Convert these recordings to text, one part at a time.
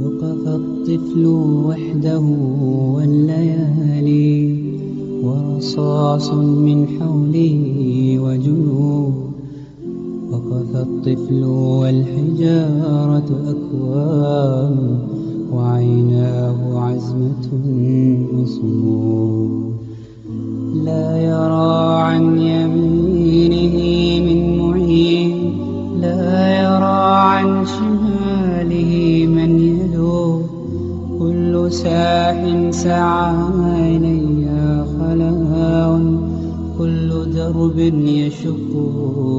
وقف الطفل وحده والليالي ورصاص من حوله وجنود وقف الطفل والحجارة أكوام وعيناه عزمة وصمود لا يرى عن يمينه ساح سعى إلي خلاء كل درب يشق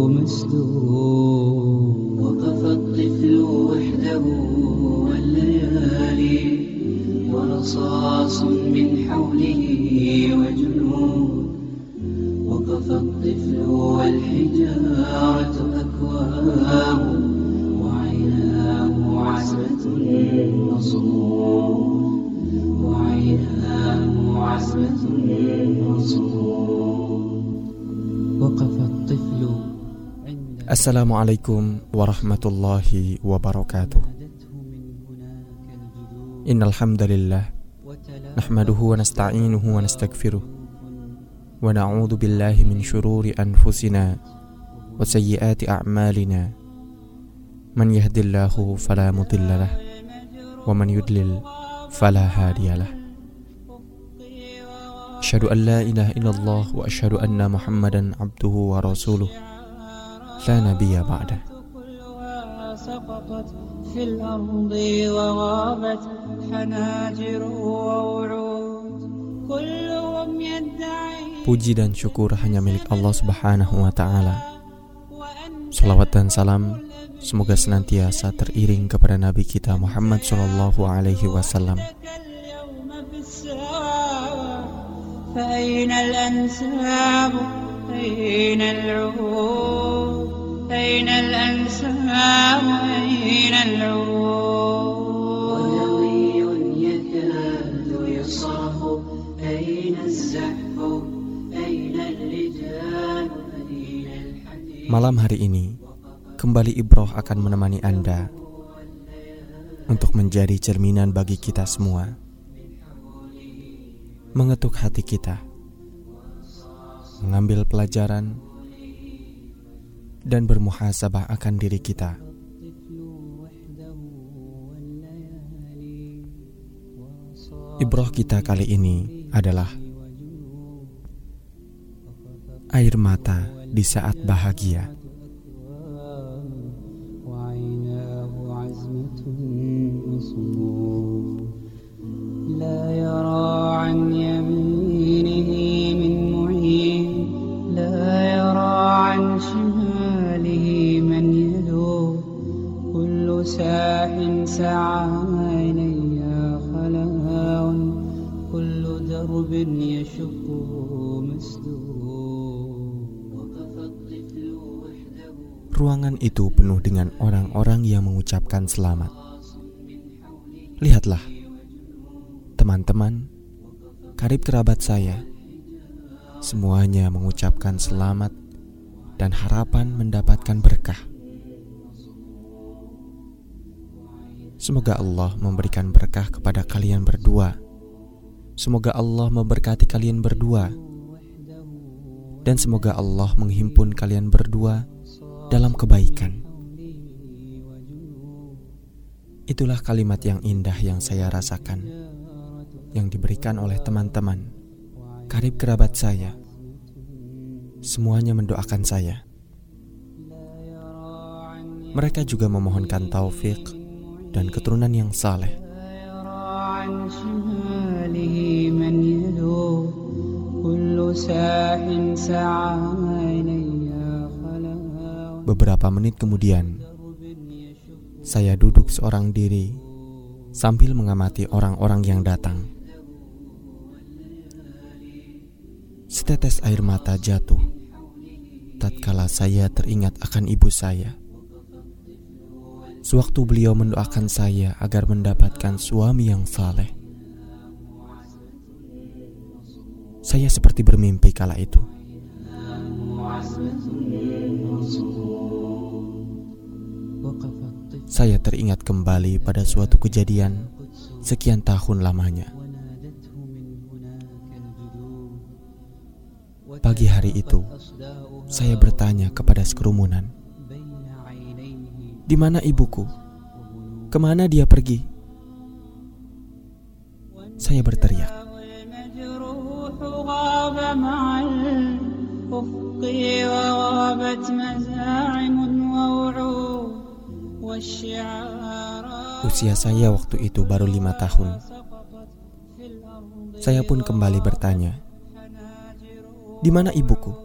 مسدود. وقف الطفل وحده والليالي. ورصاص من حوله وجنود. وقف الطفل والحجارة أكوام وعيناه عزمة وصمود وقف الطفل السلام عليكم ورحمة الله وبركاته. إن الحمد لله نحمده ونستعينه ونستغفره ونعوذ بالله من شرور أنفسنا وسيئات أعمالنا. من يهد الله فلا مضل له ومن يدلل فلا هادي له. أشهد an la ilaha illallah wa وأشهد anna Muhammadan abduhu wa rasuluh. La بعده سقطت Puji dan syukur hanya milik Allah Subhanahu wa Ta'ala. Salawat dan salam semoga senantiasa teriring kepada Nabi kita Muhammad Shallallahu Alaihi Wasallam فأين الأنساب أين العروب أين الأنساب أين العروب ونوي يكاد يصرخ أين الزحف أين الرجال Malam hari ini, kembali Ibroh akan menemani Anda untuk menjadi cerminan bagi kita semua. Mengetuk hati kita. Mengambil pelajaran dan bermuhasabah akan diri kita. Ibroh kita kali ini adalah air mata di saat bahagia. Ruangan itu penuh dengan orang-orang yang mengucapkan selamat. Lihatlah, teman-teman, karib kerabat saya, semuanya mengucapkan selamat dan harapan mendapatkan berkah. Semoga Allah memberikan berkah kepada kalian berdua. Semoga Allah memberkati kalian berdua. Dan semoga Allah menghimpun kalian berdua dalam kebaikan. Itulah kalimat yang indah yang saya rasakan, yang diberikan oleh teman-teman, karib kerabat saya semuanya mendoakan saya. Mereka juga memohonkan taufik dan keturunan yang saleh. Beberapa menit kemudian, saya duduk seorang diri sambil mengamati orang-orang yang datang. Setetes air mata jatuh tatkala saya teringat akan ibu saya. Sewaktu beliau mendoakan saya agar mendapatkan suami yang saleh. Saya seperti bermimpi kala itu. Saya teringat kembali pada suatu kejadian sekian tahun lamanya. pagi hari itu, saya bertanya kepada sekerumunan, "Di mana ibuku? Ke mana dia pergi?" Saya berteriak. Usia saya waktu itu baru lima tahun. Saya pun kembali bertanya, di mana ibuku?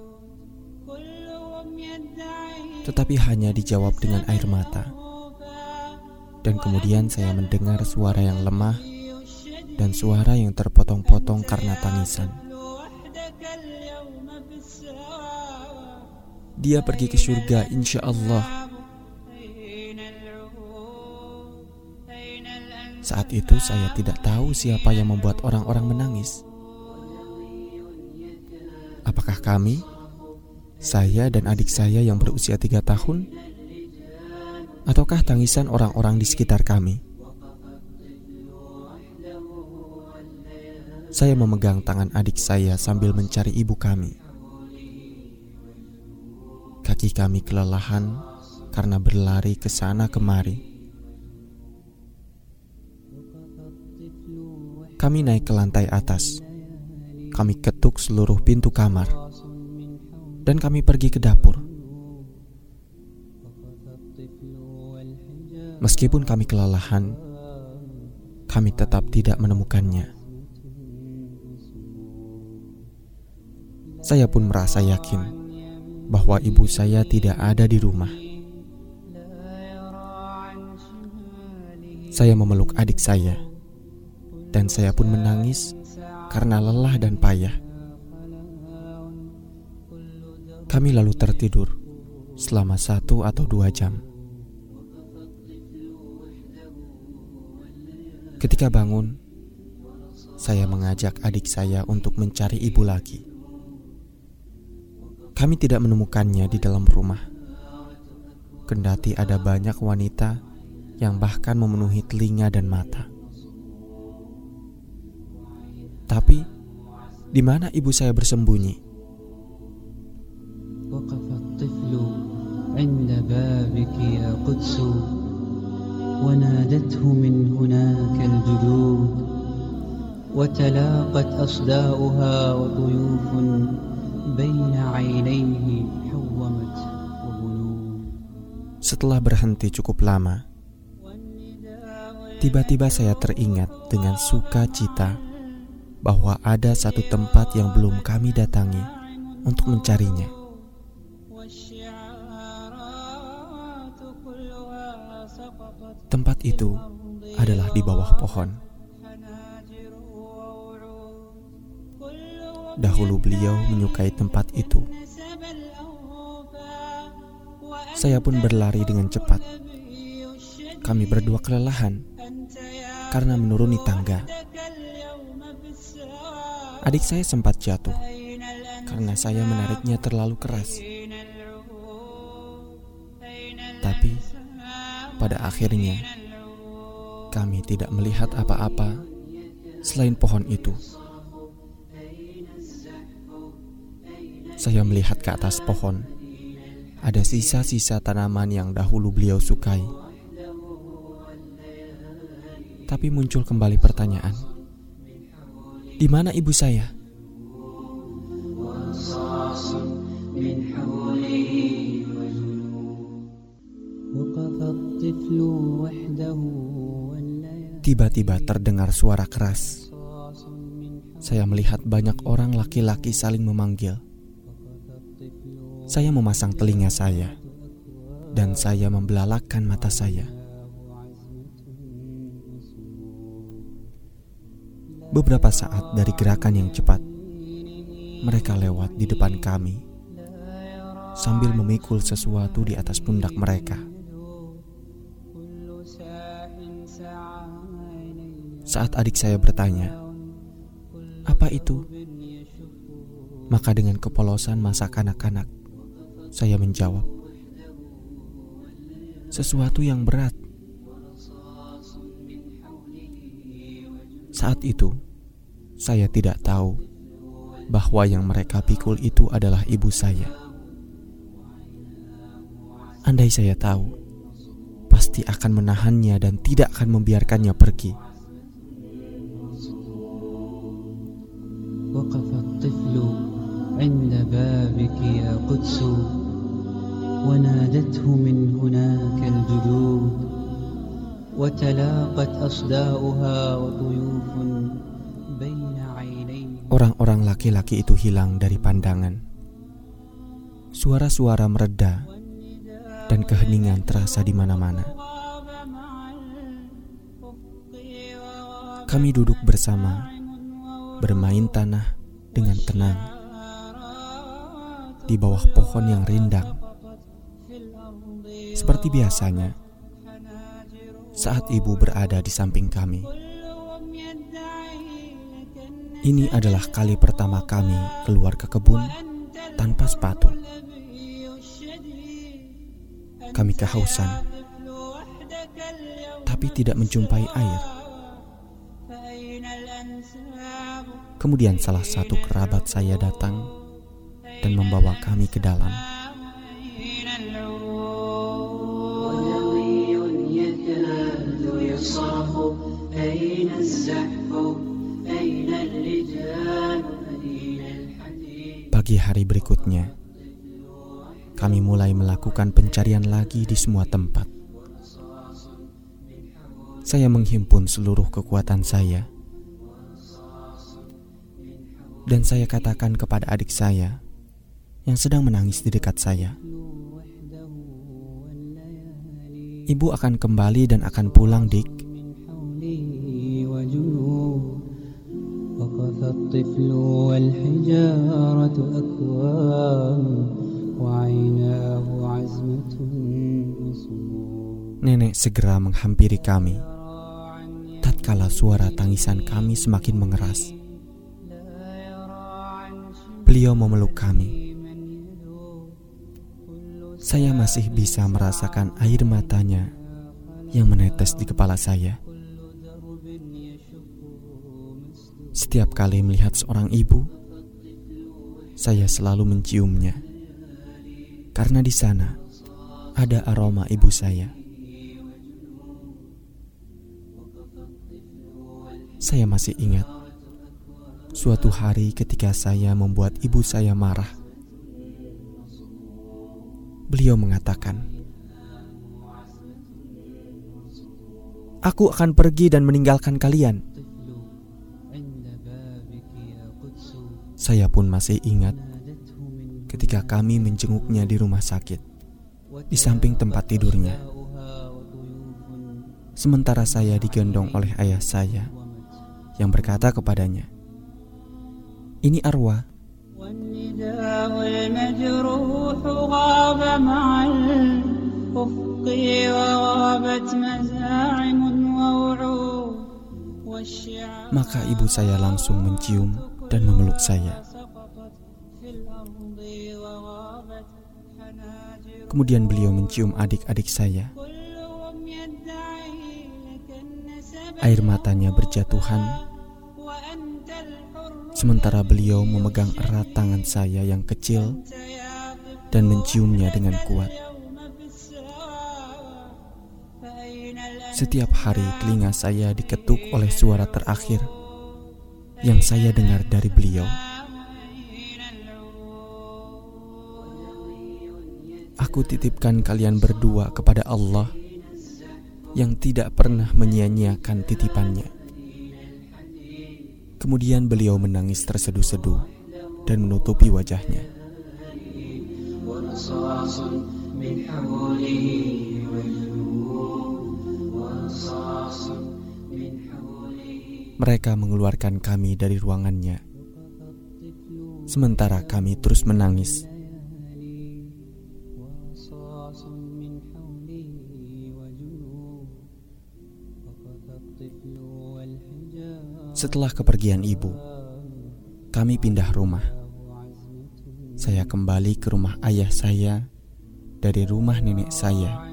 Tetapi hanya dijawab dengan air mata. Dan kemudian saya mendengar suara yang lemah dan suara yang terpotong-potong karena tangisan. Dia pergi ke surga, insya Allah. Saat itu saya tidak tahu siapa yang membuat orang-orang menangis Apakah kami, saya dan adik saya yang berusia tiga tahun, ataukah tangisan orang-orang di sekitar kami? Saya memegang tangan adik saya sambil mencari ibu kami. Kaki kami kelelahan karena berlari ke sana kemari. Kami naik ke lantai atas. Kami ketuk seluruh pintu kamar. Dan kami pergi ke dapur. Meskipun kami kelelahan, kami tetap tidak menemukannya. Saya pun merasa yakin bahwa ibu saya tidak ada di rumah. Saya memeluk adik saya, dan saya pun menangis karena lelah dan payah. Kami lalu tertidur selama satu atau dua jam. Ketika bangun, saya mengajak adik saya untuk mencari ibu lagi. Kami tidak menemukannya di dalam rumah. Kendati ada banyak wanita yang bahkan memenuhi telinga dan mata. Tapi di mana ibu saya bersembunyi? Setelah berhenti cukup lama, tiba-tiba saya teringat dengan sukacita bahwa ada satu tempat yang belum kami datangi untuk mencarinya. Tempat itu adalah di bawah pohon. Dahulu beliau menyukai tempat itu. Saya pun berlari dengan cepat. Kami berdua kelelahan karena menuruni tangga. Adik saya sempat jatuh karena saya menariknya terlalu keras. Tapi pada akhirnya kami tidak melihat apa-apa selain pohon itu. Saya melihat ke atas pohon. Ada sisa-sisa tanaman yang dahulu beliau sukai. Tapi muncul kembali pertanyaan, di mana ibu saya? Tiba-tiba terdengar suara keras. Saya melihat banyak orang laki-laki saling memanggil. Saya memasang telinga saya, dan saya membelalakan mata saya. Beberapa saat dari gerakan yang cepat, mereka lewat di depan kami sambil memikul sesuatu di atas pundak mereka. Saat adik saya bertanya, "Apa itu?" maka dengan kepolosan masa kanak-kanak, saya menjawab, "Sesuatu yang berat." Saat itu, saya tidak tahu bahwa yang mereka pikul itu adalah ibu saya. Andai saya tahu, pasti akan menahannya dan tidak akan membiarkannya pergi. وقف Orang-orang laki-laki itu hilang dari pandangan. Suara-suara mereda dan keheningan terasa di mana-mana. Kami duduk bersama, bermain tanah dengan tenang di bawah pohon yang rindang. Seperti biasanya, saat ibu berada di samping kami. Ini adalah kali pertama kami keluar ke kebun tanpa sepatu. Kami kehausan, tapi tidak menjumpai air. Kemudian salah satu kerabat saya datang dan membawa kami ke dalam. Hari berikutnya, kami mulai melakukan pencarian lagi di semua tempat. Saya menghimpun seluruh kekuatan saya, dan saya katakan kepada adik saya yang sedang menangis di dekat saya, "Ibu akan kembali dan akan pulang, Dik." الطفل والحجارة أكوام وعيناه عزمة Nenek segera menghampiri kami. Tatkala suara tangisan kami semakin mengeras, beliau memeluk kami. Saya masih bisa merasakan air matanya yang menetes di kepala saya. Setiap kali melihat seorang ibu, saya selalu menciumnya karena di sana ada aroma ibu saya. Saya masih ingat suatu hari ketika saya membuat ibu saya marah. Beliau mengatakan, "Aku akan pergi dan meninggalkan kalian." Saya pun masih ingat ketika kami menjenguknya di rumah sakit, di samping tempat tidurnya. Sementara saya digendong oleh ayah saya yang berkata kepadanya, "Ini arwah." Maka ibu saya langsung mencium dan memeluk saya. Kemudian beliau mencium adik-adik saya. Air matanya berjatuhan, sementara beliau memegang erat tangan saya yang kecil dan menciumnya dengan kuat. Setiap hari telinga saya diketuk oleh suara terakhir yang saya dengar dari beliau. Aku titipkan kalian berdua kepada Allah yang tidak pernah menyia-nyiakan titipannya. Kemudian beliau menangis terseduh-seduh dan menutupi wajahnya mereka mengeluarkan kami dari ruangannya. Sementara kami terus menangis. Setelah kepergian ibu, kami pindah rumah. Saya kembali ke rumah ayah saya dari rumah nenek saya,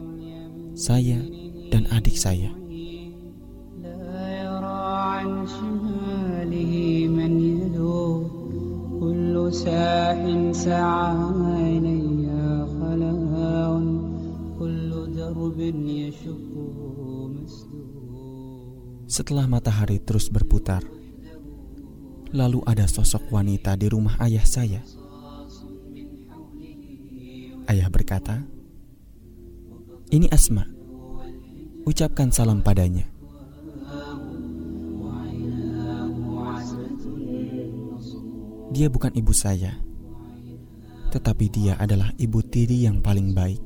saya, dan adik saya. سعى خلاء كل درب يشقه Setelah matahari terus berputar, lalu ada sosok wanita di rumah ayah saya. Ayah berkata, "Ini Asma, ucapkan salam padanya." Dia bukan ibu saya, tetapi dia adalah ibu tiri yang paling baik.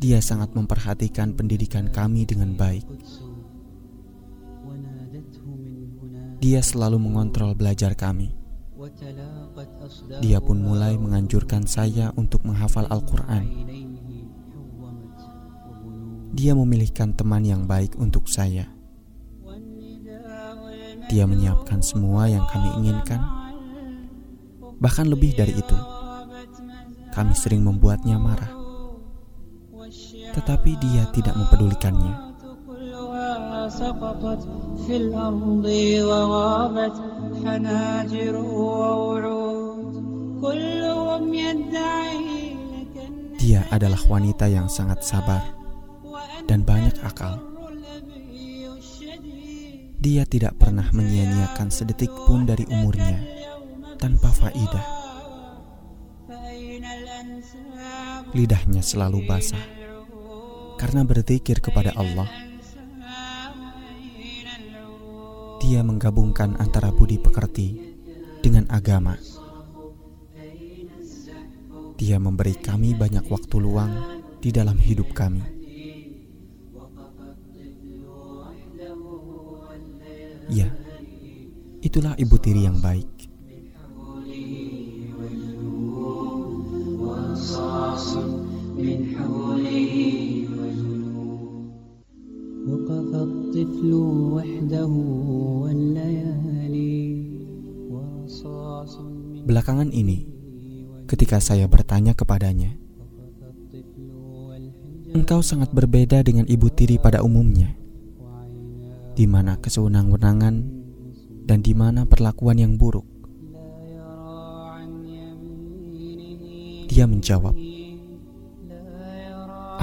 Dia sangat memperhatikan pendidikan kami dengan baik. Dia selalu mengontrol belajar kami. Dia pun mulai menganjurkan saya untuk menghafal Al-Quran. Dia memilihkan teman yang baik untuk saya. Dia menyiapkan semua yang kami inginkan bahkan lebih dari itu. Kami sering membuatnya marah, tetapi dia tidak mempedulikannya. Dia adalah wanita yang sangat sabar dan banyak akal. Dia tidak pernah menyia-nyiakan sedetik pun dari umurnya tanpa faidah. Lidahnya selalu basah karena berzikir kepada Allah. Dia menggabungkan antara budi pekerti dengan agama. Dia memberi kami banyak waktu luang di dalam hidup kami. Ya, itulah ibu tiri yang baik belakangan ini, ketika saya bertanya kepadanya, "Engkau sangat berbeda dengan ibu tiri pada umumnya, di mana kesewenang-wenangan dan di mana perlakuan yang buruk." Dia menjawab,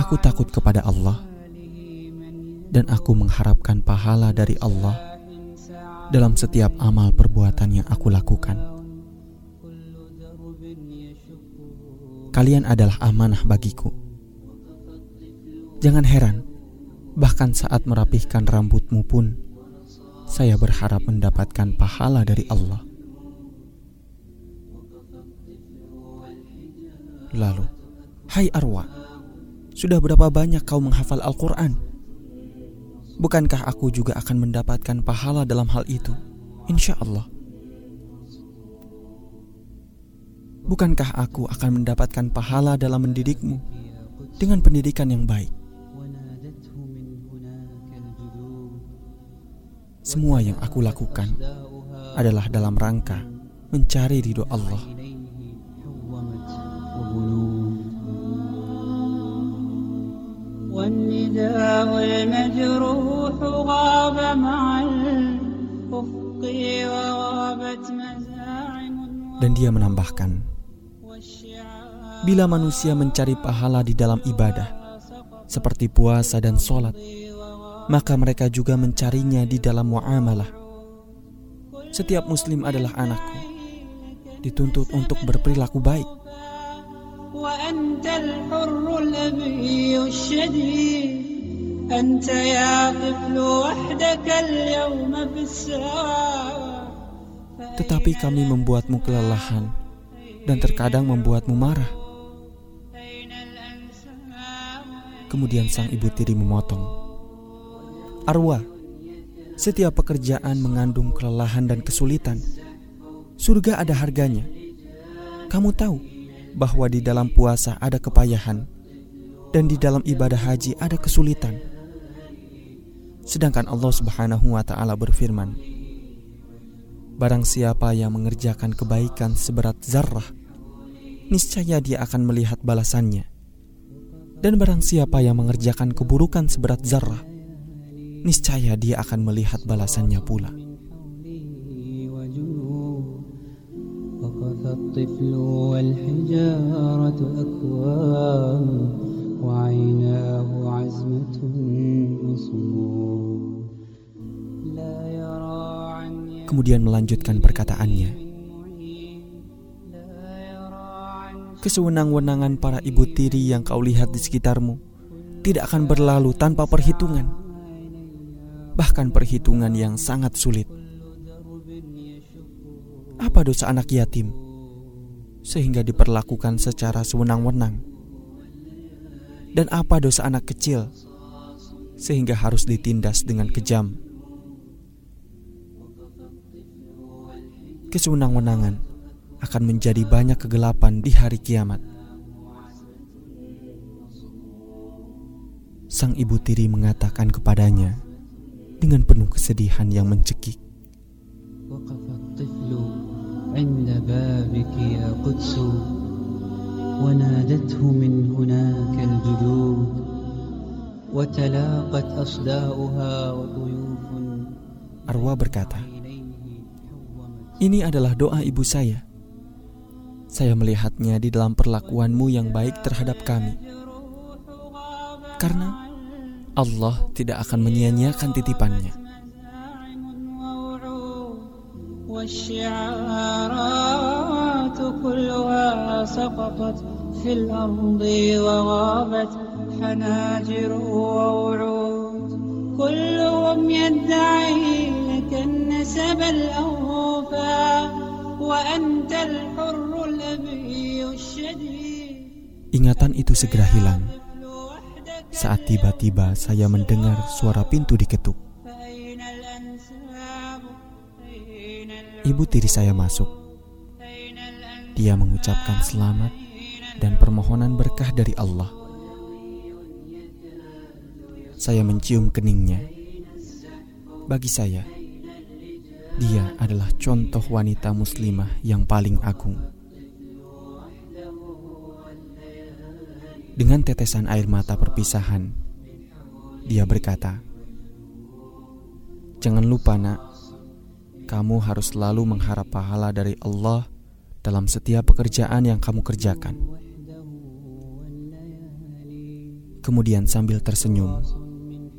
"Aku takut kepada Allah, dan aku mengharapkan pahala dari Allah." Dalam setiap amal perbuatan yang aku lakukan. Kalian adalah amanah bagiku. Jangan heran, bahkan saat merapihkan rambutmu pun, saya berharap mendapatkan pahala dari Allah. Lalu, hai Arwa, sudah berapa banyak kau menghafal Al-Quran? Bukankah aku juga akan mendapatkan pahala dalam hal itu? Insya Allah. bukankah aku akan mendapatkan pahala dalam mendidikmu dengan pendidikan yang baik? Semua yang aku lakukan adalah dalam rangka mencari ridho Allah. dan dia menambahkan bila manusia mencari pahala di dalam ibadah, seperti puasa dan sholat, maka mereka juga mencarinya di dalam muamalah. Setiap muslim adalah anakku, dituntut untuk berperilaku baik. Tetapi kami membuatmu kelelahan dan terkadang membuatmu marah. Kemudian sang ibu tiri memotong. Arwah, setiap pekerjaan mengandung kelelahan dan kesulitan. Surga ada harganya. Kamu tahu bahwa di dalam puasa ada kepayahan dan di dalam ibadah haji ada kesulitan. Sedangkan Allah Subhanahu wa taala berfirman, Barang siapa yang mengerjakan kebaikan seberat zarrah, niscaya dia akan melihat balasannya. Dan barang siapa yang mengerjakan keburukan seberat zarah, niscaya dia akan melihat balasannya pula. Kemudian melanjutkan perkataannya. Kesewenang-wenangan para ibu tiri yang kau lihat di sekitarmu tidak akan berlalu tanpa perhitungan. Bahkan perhitungan yang sangat sulit. Apa dosa anak yatim sehingga diperlakukan secara sewenang-wenang? Dan apa dosa anak kecil sehingga harus ditindas dengan kejam? Kesewenang-wenangan akan menjadi banyak kegelapan di hari kiamat. Sang ibu tiri mengatakan kepadanya dengan penuh kesedihan yang mencekik. Arwah berkata, Ini adalah doa ibu saya. Saya melihatnya di dalam perlakuanmu yang baik terhadap kami. Karena Allah tidak akan menyia-nyiakan titipannya. Ingatan itu segera hilang saat tiba-tiba saya mendengar suara pintu diketuk. Ibu tiri saya masuk. Dia mengucapkan selamat dan permohonan berkah dari Allah. Saya mencium keningnya. Bagi saya, dia adalah contoh wanita muslimah yang paling agung. Dengan tetesan air mata perpisahan, dia berkata, "Jangan lupa, Nak, kamu harus selalu mengharap pahala dari Allah dalam setiap pekerjaan yang kamu kerjakan." Kemudian sambil tersenyum,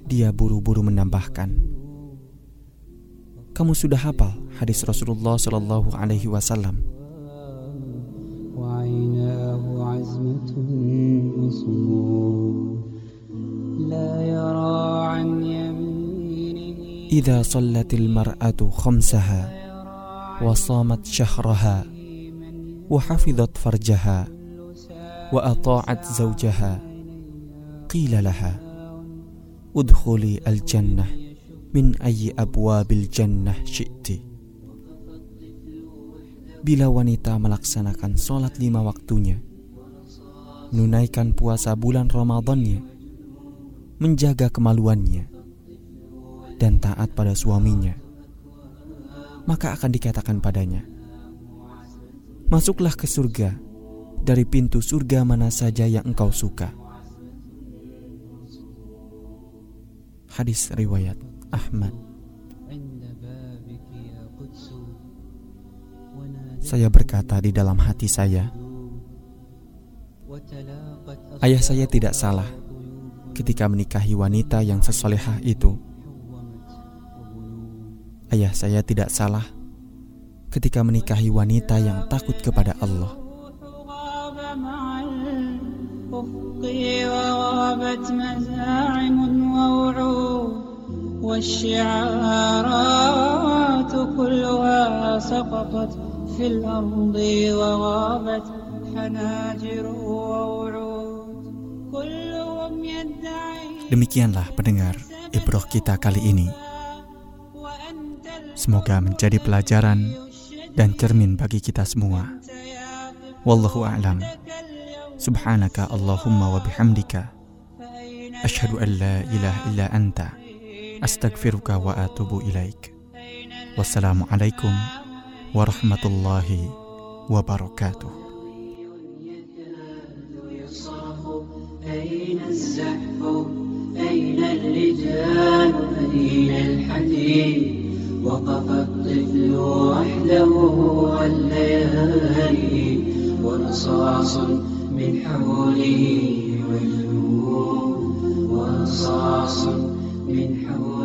dia buru-buru menambahkan, "Kamu sudah hafal hadis Rasulullah Shallallahu Alaihi Wasallam?" وعيناه عزمة وصمود لا يرى عن يمينه إذا صلت المرأة خمسها وصامت شهرها وحفظت فرجها وأطاعت زوجها قيل لها ادخلي الجنة min ayyi abwabil jannah syi'ti. Bila wanita melaksanakan sholat lima waktunya, menunaikan puasa bulan Ramadannya, menjaga kemaluannya, dan taat pada suaminya, maka akan dikatakan padanya, Masuklah ke surga dari pintu surga mana saja yang engkau suka Hadis riwayat Ahmad. Saya berkata di dalam hati saya, ayah saya tidak salah ketika menikahi wanita yang sesolehah itu. Ayah saya tidak salah ketika menikahi wanita yang takut kepada Allah. والشعارات كلها سقطت في الأرض وغابت حناجر ووعود كلهم يدعي Demikianlah pendengar Ibroh kita kali ini. Semoga menjadi pelajaran dan cermin bagi kita semua. Wallahu a'lam. Subhanaka Allahumma wa bihamdika. Ashhadu an la ilaha illa anta. أستغفرك وأتوب إليك. والسلام عليكم ورحمة الله وبركاته. أين الزحف؟ أين الرجال؟ أين الحديد؟ وقف الطفل وحده والليالي. ورصاص من حوله مجنون ورصاص من حوالي